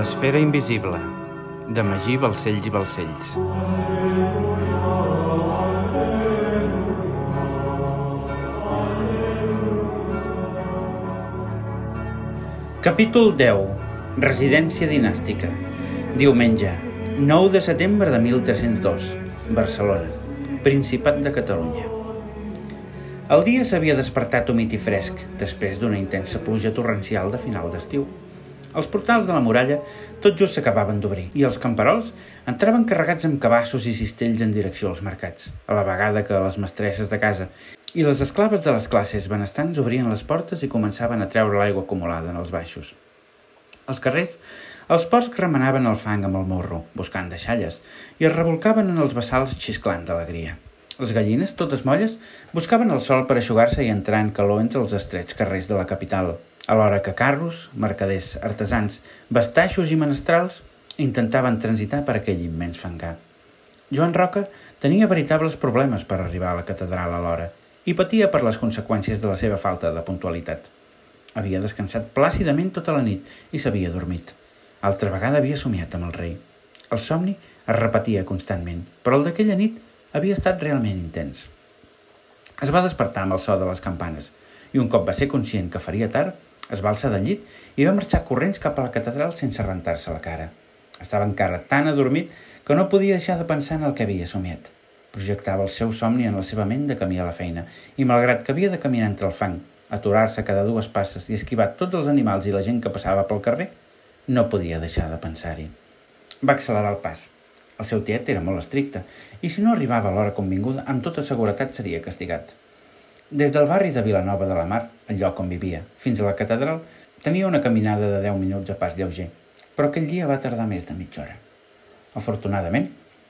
L'esfera invisible, de Magí Balcells i Balcells. Capítol 10. Residència dinàstica. Diumenge, 9 de setembre de 1302. Barcelona, Principat de Catalunya. El dia s'havia despertat humit i fresc, després d'una intensa pluja torrencial de final d'estiu. Els portals de la muralla tot just s'acabaven d'obrir i els camperols entraven carregats amb cabassos i cistells en direcció als mercats, a la vegada que les mestresses de casa i les esclaves de les classes benestants obrien les portes i començaven a treure l'aigua acumulada en els baixos. Als carrers, els porcs remenaven el fang amb el morro, buscant deixalles, i es revolcaven en els bassals xisclant d'alegria. Les gallines, totes molles, buscaven el sol per aixugar-se i entrar en calor entre els estrets carrers de la capital, alhora que carros, mercaders, artesans, bastaixos i menestrals intentaven transitar per aquell immens fangar. Joan Roca tenia veritables problemes per arribar a la catedral a l'hora i patia per les conseqüències de la seva falta de puntualitat. Havia descansat plàcidament tota la nit i s'havia dormit. Altra vegada havia somiat amb el rei. El somni es repetia constantment, però el d'aquella nit havia estat realment intens. Es va despertar amb el so de les campanes i un cop va ser conscient que faria tard, es va alçar del llit i va marxar corrents cap a la catedral sense rentar-se la cara. Estava encara tan adormit que no podia deixar de pensar en el que havia somiat. Projectava el seu somni en la seva ment de camí a la feina i, malgrat que havia de caminar entre el fang, aturar-se cada dues passes i esquivar tots els animals i la gent que passava pel carrer, no podia deixar de pensar-hi. Va accelerar el pas. El seu tiet era molt estricte i si no arribava a l'hora convinguda, amb tota seguretat seria castigat. Des del barri de Vilanova de la Mar, el lloc on vivia, fins a la catedral, tenia una caminada de 10 minuts a pas lleuger, però aquell dia va tardar més de mitja hora. Afortunadament,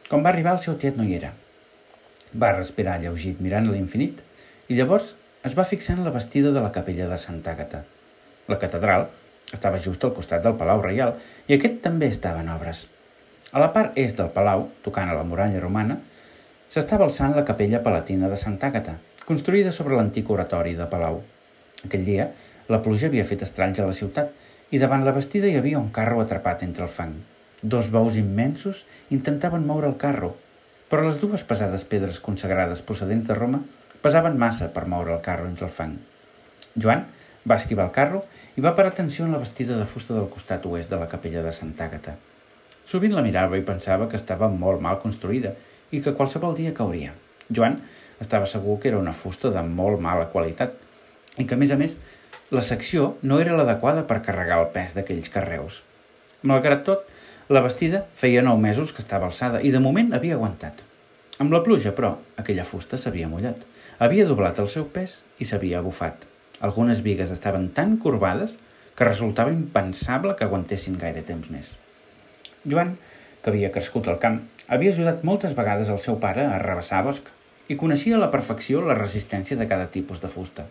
quan va arribar el seu tiet no hi era, va respirar lleugit mirant a l'infinit i llavors es va fixar en la vestida de la capella de Santa Àgata. La catedral estava just al costat del Palau Reial i aquest també estava en obres. A la part est del palau, tocant a la muralla romana, s'estava alçant la capella palatina de Santa Àgata, construïda sobre l'antic oratori de Palau. Aquell dia, la pluja havia fet estralls a la ciutat i davant la vestida hi havia un carro atrapat entre el fang. Dos bous immensos intentaven moure el carro, però les dues pesades pedres consagrades procedents de Roma pesaven massa per moure el carro entre el fang. Joan va esquivar el carro i va parar atenció en la vestida de fusta del costat oest de la capella de Santa Àgata. Sovint la mirava i pensava que estava molt mal construïda i que qualsevol dia cauria. Joan estava segur que era una fusta de molt mala qualitat i que, a més a més, la secció no era l'adequada per carregar el pes d'aquells carreus. Malgrat tot, la vestida feia nou mesos que estava alçada i de moment havia aguantat. Amb la pluja, però, aquella fusta s'havia mullat. Havia doblat el seu pes i s'havia bufat. Algunes vigues estaven tan corbades que resultava impensable que aguantessin gaire temps més. Joan, que havia crescut al camp, havia ajudat moltes vegades el seu pare a arrabassar bosc i coneixia a la perfecció la resistència de cada tipus de fusta.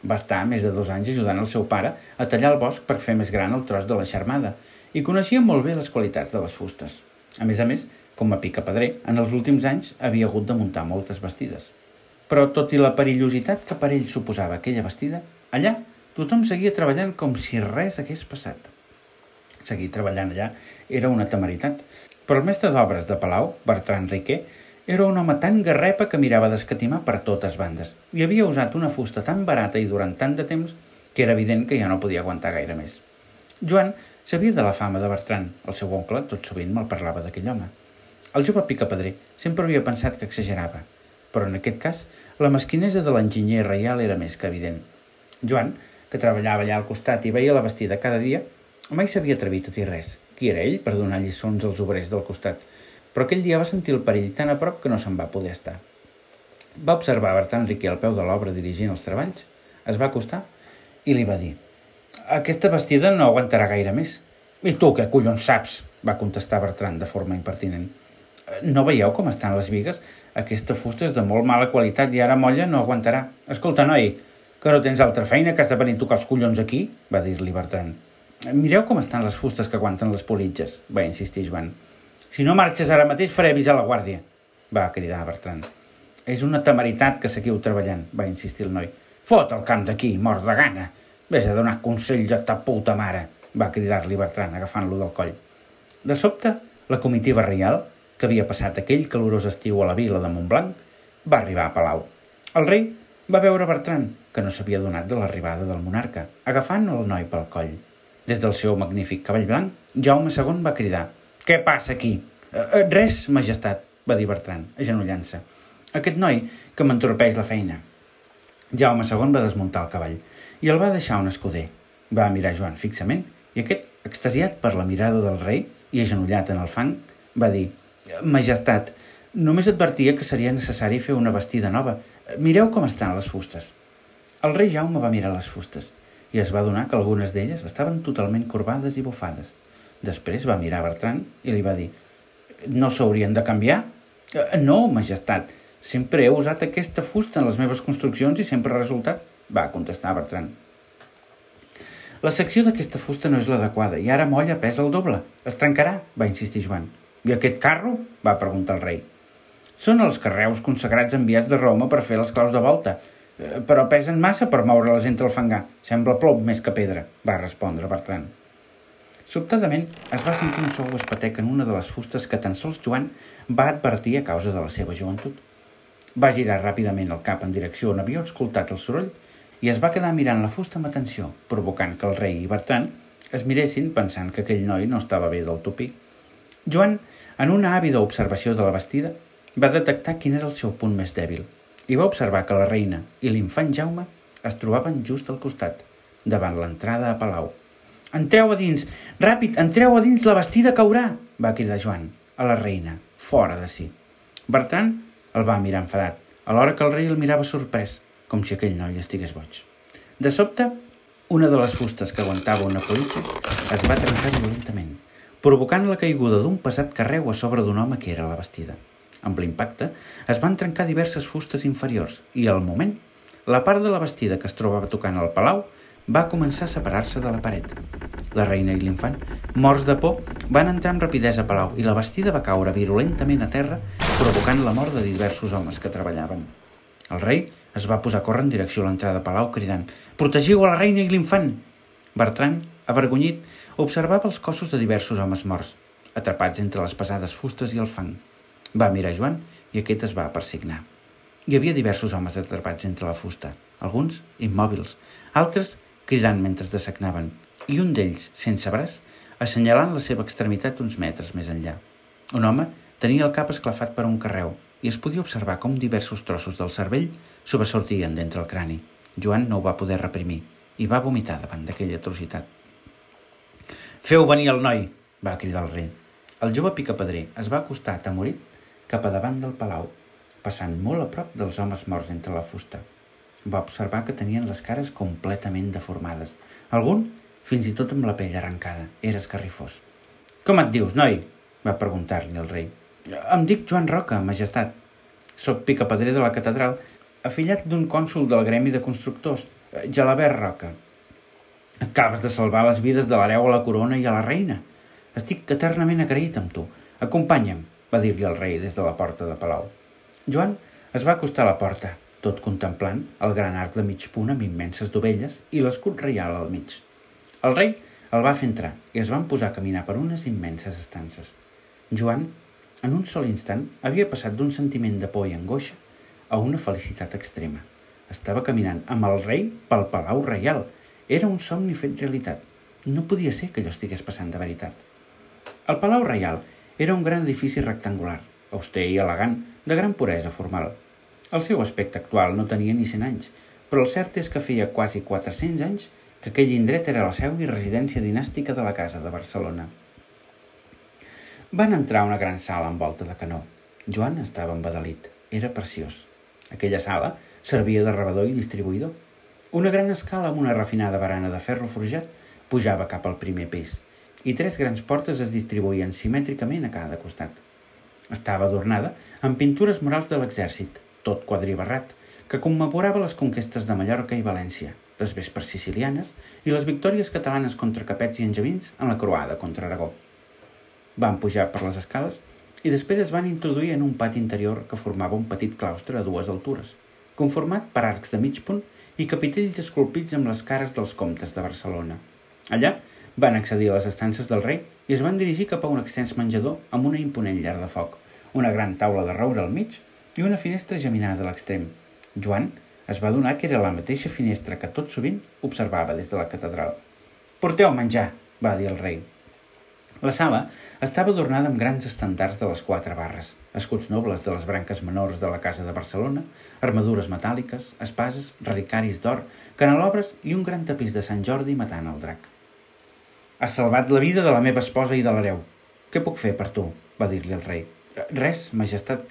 Va estar més de dos anys ajudant el seu pare a tallar el bosc per fer més gran el tros de la xarmada i coneixia molt bé les qualitats de les fustes. A més a més, com a picapedrer, en els últims anys havia hagut de muntar moltes vestides. Però tot i la perillositat que per ell suposava aquella vestida, allà tothom seguia treballant com si res hagués passat. Seguir treballant allà era una temeritat, però el mestre d'obres de Palau, Bertran Riquer, era un home tan garrepa que mirava d'escatimar per totes bandes i havia usat una fusta tan barata i durant tant de temps que era evident que ja no podia aguantar gaire més. Joan Sabia de la fama de Bertran, el seu oncle tot sovint me'l parlava d'aquell home. El jove picapedrer sempre havia pensat que exagerava, però en aquest cas la mesquinesa de l'enginyer reial era més que evident. Joan, que treballava allà al costat i veia la vestida cada dia, mai s'havia atrevit a dir res. Qui era ell per donar lliçons als obrers del costat? Però aquell dia va sentir el perill tan a prop que no se'n va poder estar. Va observar Bertran Riquer al peu de l'obra dirigint els treballs, es va acostar i li va dir aquesta vestida no aguantarà gaire més. I tu, què collons saps? va contestar Bertran de forma impertinent. No veieu com estan les vigues? Aquesta fusta és de molt mala qualitat i ara molla no aguantarà. Escolta, noi, que no tens altra feina que has de venir a tocar els collons aquí? va dir-li Bertran. Mireu com estan les fustes que aguanten les politges, va insistir Joan. Si no marxes ara mateix faré avisar la guàrdia, va cridar Bertran. És una temeritat que seguiu treballant, va insistir el noi. Fot el camp d'aquí, mort de gana. Vés a donar consells a ta puta mare. va cridar-li Bertran, agafant-lo del coll. De sobte, la comitiva reial, que havia passat aquell calorós estiu a la vila de Montblanc, va arribar a Palau. El rei va veure Bertran, que no s'havia donat de l'arribada del monarca, agafant el noi pel coll. Des del seu magnífic cavall blanc, Jaume II va cridar «Què passa aquí?» «Eh, eh res, majestat», va dir Bertran, agenollant-se. «Aquest noi que m'entorpeix la feina». Jaume II va desmuntar el cavall i el va deixar un escuder. Va mirar Joan fixament i aquest, extasiat per la mirada del rei i agenollat en el fang, va dir «Majestat, només advertia que seria necessari fer una vestida nova. Mireu com estan les fustes». El rei Jaume va mirar les fustes i es va donar que algunes d'elles estaven totalment corbades i bufades. Després va mirar Bertran i li va dir «No s'haurien de canviar?» «No, majestat, sempre he usat aquesta fusta en les meves construccions i sempre ha resultat», va contestar Bertran. La secció d'aquesta fusta no és l'adequada i ara molla pesa el doble. Es trencarà, va insistir Joan. I aquest carro? va preguntar el rei. Són els carreus consagrats enviats de Roma per fer les claus de volta, Eh, però pesen massa per moure-les entre el fangar. Sembla plom més que pedra, va respondre Bertran. Sobtadament es va sentir un sou espatec en una de les fustes que tan sols Joan va advertir a causa de la seva joventut. Va girar ràpidament el cap en direcció on havia escoltat el soroll i es va quedar mirant la fusta amb atenció, provocant que el rei i Bertran es miressin pensant que aquell noi no estava bé del topí. Joan, en una àvida observació de la vestida, va detectar quin era el seu punt més dèbil – i va observar que la reina i l'infant Jaume es trobaven just al costat, davant l'entrada a Palau. «Entreu a dins! Ràpid, entreu a dins, la vestida caurà!» va cridar Joan a la reina, fora de si. Bertran el va mirar enfadat, alhora que el rei el mirava sorprès, com si aquell noi estigués boig. De sobte, una de les fustes que aguantava una politja es va trencar violentament, provocant la caiguda d'un pesat carreu a sobre d'un home que era la vestida. Amb l'impacte, es van trencar diverses fustes inferiors i, al moment, la part de la vestida que es trobava tocant al palau va començar a separar-se de la paret. La reina i l'infant, morts de por, van entrar amb rapidesa a palau i la vestida va caure virulentament a terra, provocant la mort de diversos homes que treballaven. El rei es va posar a córrer en direcció a l'entrada de palau cridant «Protegiu a la reina i l'infant!» Bertran, avergonyit, observava els cossos de diversos homes morts, atrapats entre les pesades fustes i el fang. Va mirar Joan i aquest es va persignar. Hi havia diversos homes atrapats entre la fusta, alguns immòbils, altres cridant mentre desagnaven, i un d'ells, sense braç, assenyalant la seva extremitat uns metres més enllà. Un home tenia el cap esclafat per un carreu i es podia observar com diversos trossos del cervell sobresortien d'entre el crani. Joan no ho va poder reprimir i va vomitar davant d'aquella atrocitat. Feu venir el noi, va cridar el rei. El jove picapedrer es va acostar atemorit cap a davant del palau, passant molt a prop dels homes morts entre la fusta. Va observar que tenien les cares completament deformades. Algun, fins i tot amb la pell arrencada. Era escarrifós. «Com et dius, noi?» va preguntar-li el rei. «Em dic Joan Roca, majestat. Soc picapedrer de la catedral, afillat d'un cònsul del gremi de constructors, Gelabert Roca. Acabes de salvar les vides de l'hereu a la corona i a la reina. Estic eternament agraït amb tu. Acompanya'm va dir-li el rei des de la porta de Palau. Joan es va acostar a la porta, tot contemplant el gran arc de mig punt amb immenses dovelles i l'escut reial al mig. El rei el va fer entrar i es van posar a caminar per unes immenses estances. Joan, en un sol instant, havia passat d'un sentiment de por i angoixa a una felicitat extrema. Estava caminant amb el rei pel Palau Reial. Era un somni fet realitat. No podia ser que allò estigués passant de veritat. El Palau Reial era un gran edifici rectangular, auster i elegant, de gran puresa formal. El seu aspecte actual no tenia ni 100 anys, però el cert és que feia quasi 400 anys que aquell indret era la seu i residència dinàstica de la Casa de Barcelona. Van entrar a una gran sala amb volta de canó. Joan estava embadalit. Era preciós. Aquella sala servia de rebedor i distribuïdor. Una gran escala amb una refinada barana de ferro forjat pujava cap al primer pis i tres grans portes es distribuïen simètricament a cada costat. Estava adornada amb pintures murals de l'exèrcit, tot quadribarrat, que commemorava les conquestes de Mallorca i València, les vespres sicilianes i les victòries catalanes contra Capets i Angevins en la croada contra Aragó. Van pujar per les escales i després es van introduir en un pati interior que formava un petit claustre a dues altures, conformat per arcs de mig punt i capitells esculpits amb les cares dels comtes de Barcelona. Allà Van accedir a les estances del rei i es van dirigir cap a un extens menjador amb una imponent llar de foc, una gran taula de roure al mig i una finestra geminada a l'extrem. Joan es va donar que era la mateixa finestra que tot sovint observava des de la catedral. «Porteu menjar», va dir el rei. La sala estava adornada amb grans estandards de les quatre barres, escuts nobles de les branques menors de la Casa de Barcelona, armadures metàl·liques, espases, relicaris d'or, canelobres i un gran tapís de Sant Jordi matant el drac. Has salvat la vida de la meva esposa i de l'hereu. Què puc fer per tu? va dir-li el rei. Res, majestat.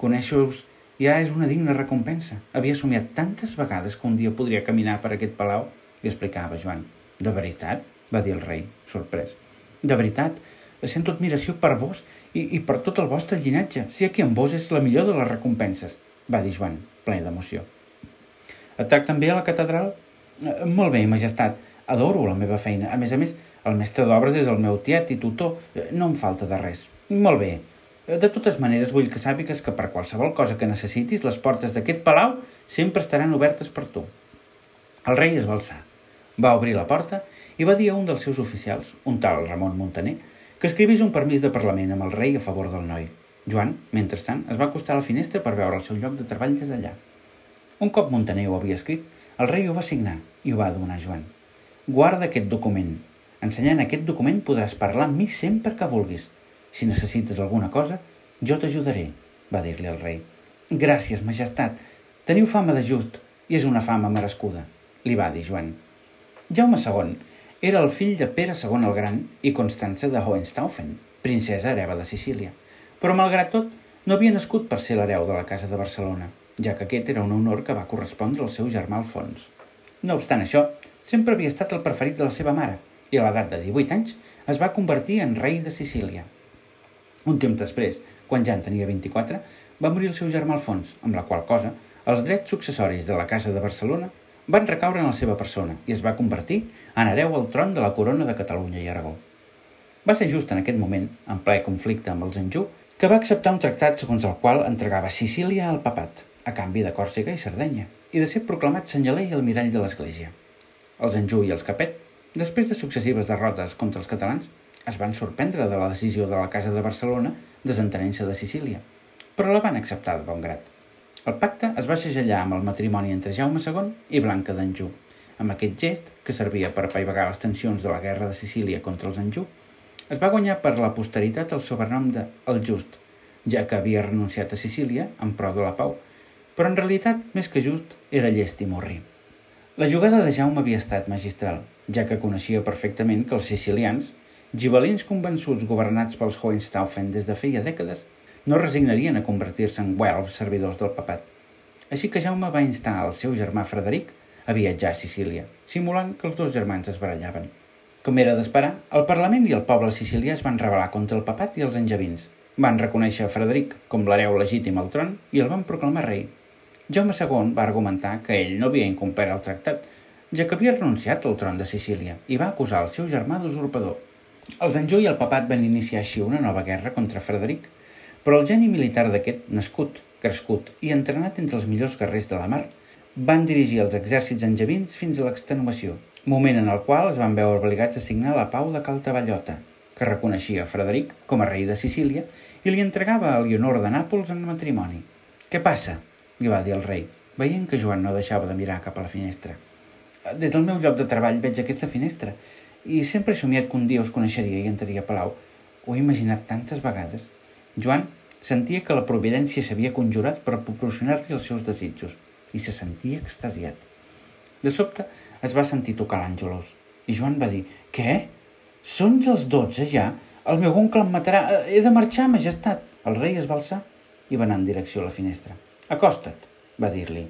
Conèixer-vos ja és una digna recompensa. Havia somiat tantes vegades que un dia podria caminar per aquest palau, li explicava Joan. De veritat? va dir el rei, sorprès. De veritat, sento admiració per vos i, i per tot el vostre llinatge. Si aquí amb vos és la millor de les recompenses, va dir Joan, ple d'emoció. Et tracten bé a la catedral? Eh, molt bé, majestat. Adoro la meva feina. A més a més, el mestre d'obres és el meu tiet i tutor. Eh, no em falta de res. Molt bé. Eh, de totes maneres, vull que sàpigues que per qualsevol cosa que necessitis, les portes d'aquest palau sempre estaran obertes per tu. El rei es va alçar, va obrir la porta i va dir a un dels seus oficials, un tal Ramon Montaner, que escrivís un permís de Parlament amb el rei a favor del noi. Joan, mentrestant, es va acostar a la finestra per veure el seu lloc de treball des d'allà. Un cop Montaner ho havia escrit, el rei ho va signar i ho va donar a Joan. Guarda aquest document. Ensenyant aquest document podràs parlar amb mi sempre que vulguis. Si necessites alguna cosa, jo t'ajudaré, va dir-li el rei. Gràcies, majestat. Teniu fama de just i és una fama merescuda, li va dir Joan. Jaume II era el fill de Pere II el Gran i Constança de Hohenstaufen, princesa hereva de Sicília. Però, malgrat tot, no havia nascut per ser l'hereu de la Casa de Barcelona, ja que aquest era un honor que va correspondre al seu germà Alfons. No obstant això, sempre havia estat el preferit de la seva mare i a l'edat de 18 anys es va convertir en rei de Sicília. Un temps després, quan ja en tenia 24, va morir el seu germà Alfons, amb la qual cosa els drets successoris de la Casa de Barcelona van recaure en la seva persona i es va convertir en hereu al tron de la corona de Catalunya i Aragó. Va ser just en aquest moment, en ple conflicte amb els Anjou, que va acceptar un tractat segons el qual entregava Sicília al papat, a canvi de Còrsega i Sardenya, i de ser proclamat senyaler i almirall de l'Església. Els Anjou i els Capet, després de successives derrotes contra els catalans, es van sorprendre de la decisió de la Casa de Barcelona desentenent-se de Sicília, però la van acceptar de bon grat. El pacte es va segellar amb el matrimoni entre Jaume II i Blanca d'Anjou. Amb aquest gest, que servia per apaivagar les tensions de la guerra de Sicília contra els Anjou, es va guanyar per la posteritat el sobrenom de El Just, ja que havia renunciat a Sicília en pro de la pau, però en realitat, més que just, era llest i morri. La jugada de Jaume havia estat magistral, ja que coneixia perfectament que els sicilians, gibelins convençuts governats pels Hohenstaufen des de feia dècades, no resignarien a convertir-se en guelfs servidors del papat. Així que Jaume va instar al seu germà Frederic a viatjar a Sicília, simulant que els dos germans es barallaven. Com era d'esperar, el Parlament i el poble sicilià es van rebel·lar contra el papat i els angevins. Van reconèixer a Frederic com l'hereu legítim al tron i el van proclamar rei. Jaume II va argumentar que ell no havia incomplert el tractat, ja que havia renunciat al tron de Sicília i va acusar el seu germà d'usurpador. Els Anjou i el papat van iniciar així una nova guerra contra Frederic, però el geni militar d'aquest, nascut, crescut i entrenat entre els millors guerrers de la mar, van dirigir els exèrcits angevins fins a l'extenuació, moment en el qual es van veure obligats a signar la pau de Caltaballota, que reconeixia Frederic com a rei de Sicília i li entregava a Leonor de Nàpols en matrimoni. «Què passa?», li va dir el rei, veient que Joan no deixava de mirar cap a la finestra. «Des del meu lloc de treball veig aquesta finestra i sempre he somiat que un dia us coneixeria i entraria a Palau. Ho he imaginat tantes vegades. Joan sentia que la providència s'havia conjurat per proporcionar-li els seus desitjos i se sentia extasiat. De sobte es va sentir tocar l'Àngelos i Joan va dir «Què? Són ja els dotze ja? El meu oncle em matarà. He de marxar, majestat!» El rei es va alçar i va anar en direcció a la finestra. «Acosta't», va dir-li.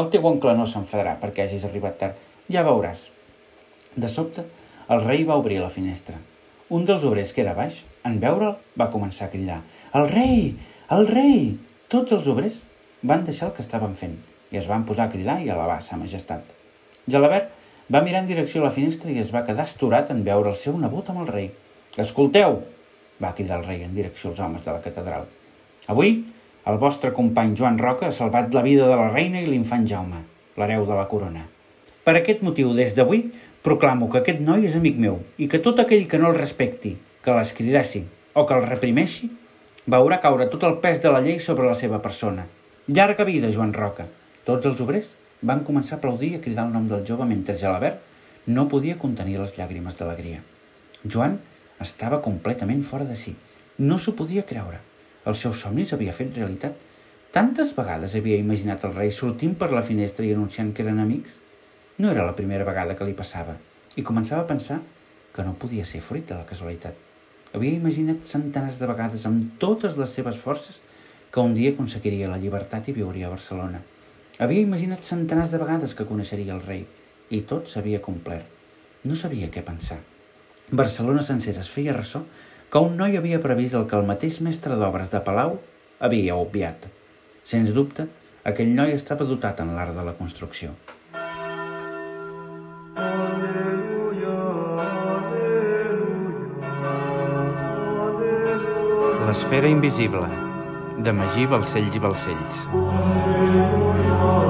«El teu oncle no s'enfadarà perquè hagis arribat tard. Ja veuràs». De sobte, el rei va obrir la finestra. Un dels obrers que era baix, en veure'l, va començar a cridar «El rei! El rei!» Tots els obrers van deixar el que estaven fent i es van posar a cridar i a alabar sa majestat. Gelabert va mirar en direcció a la finestra i es va quedar estorat en veure el seu nebot amb el rei. «Escolteu!» va cridar el rei en direcció als homes de la catedral. «Avui, el vostre company Joan Roca ha salvat la vida de la reina i l'infant Jaume, l'hereu de la corona. Per aquest motiu, des d'avui, proclamo que aquest noi és amic meu i que tot aquell que no el respecti, que l'escridassi o que el reprimeixi, veurà caure tot el pes de la llei sobre la seva persona. Llarga vida, Joan Roca! Tots els obrers van començar a aplaudir i a cridar el nom del jove mentre Gelabert no podia contenir les llàgrimes d'alegria. Joan estava completament fora de si. No s'ho podia creure. El seu somni s'havia fet realitat. Tantes vegades havia imaginat el rei sortint per la finestra i anunciant que eren amics. No era la primera vegada que li passava i començava a pensar que no podia ser fruit de la casualitat. Havia imaginat centenars de vegades amb totes les seves forces que un dia aconseguiria la llibertat i viuria a Barcelona. Havia imaginat centenars de vegades que coneixeria el rei i tot s'havia complert. No sabia què pensar. Barcelona sencera es feia ressò que un noi havia previst el que el mateix mestre d'obres de Palau havia obviat. Sens dubte, aquell noi estava dotat en l'art de la construcció. L'esfera invisible, de Magí Balcells i Balcells. Aleluia.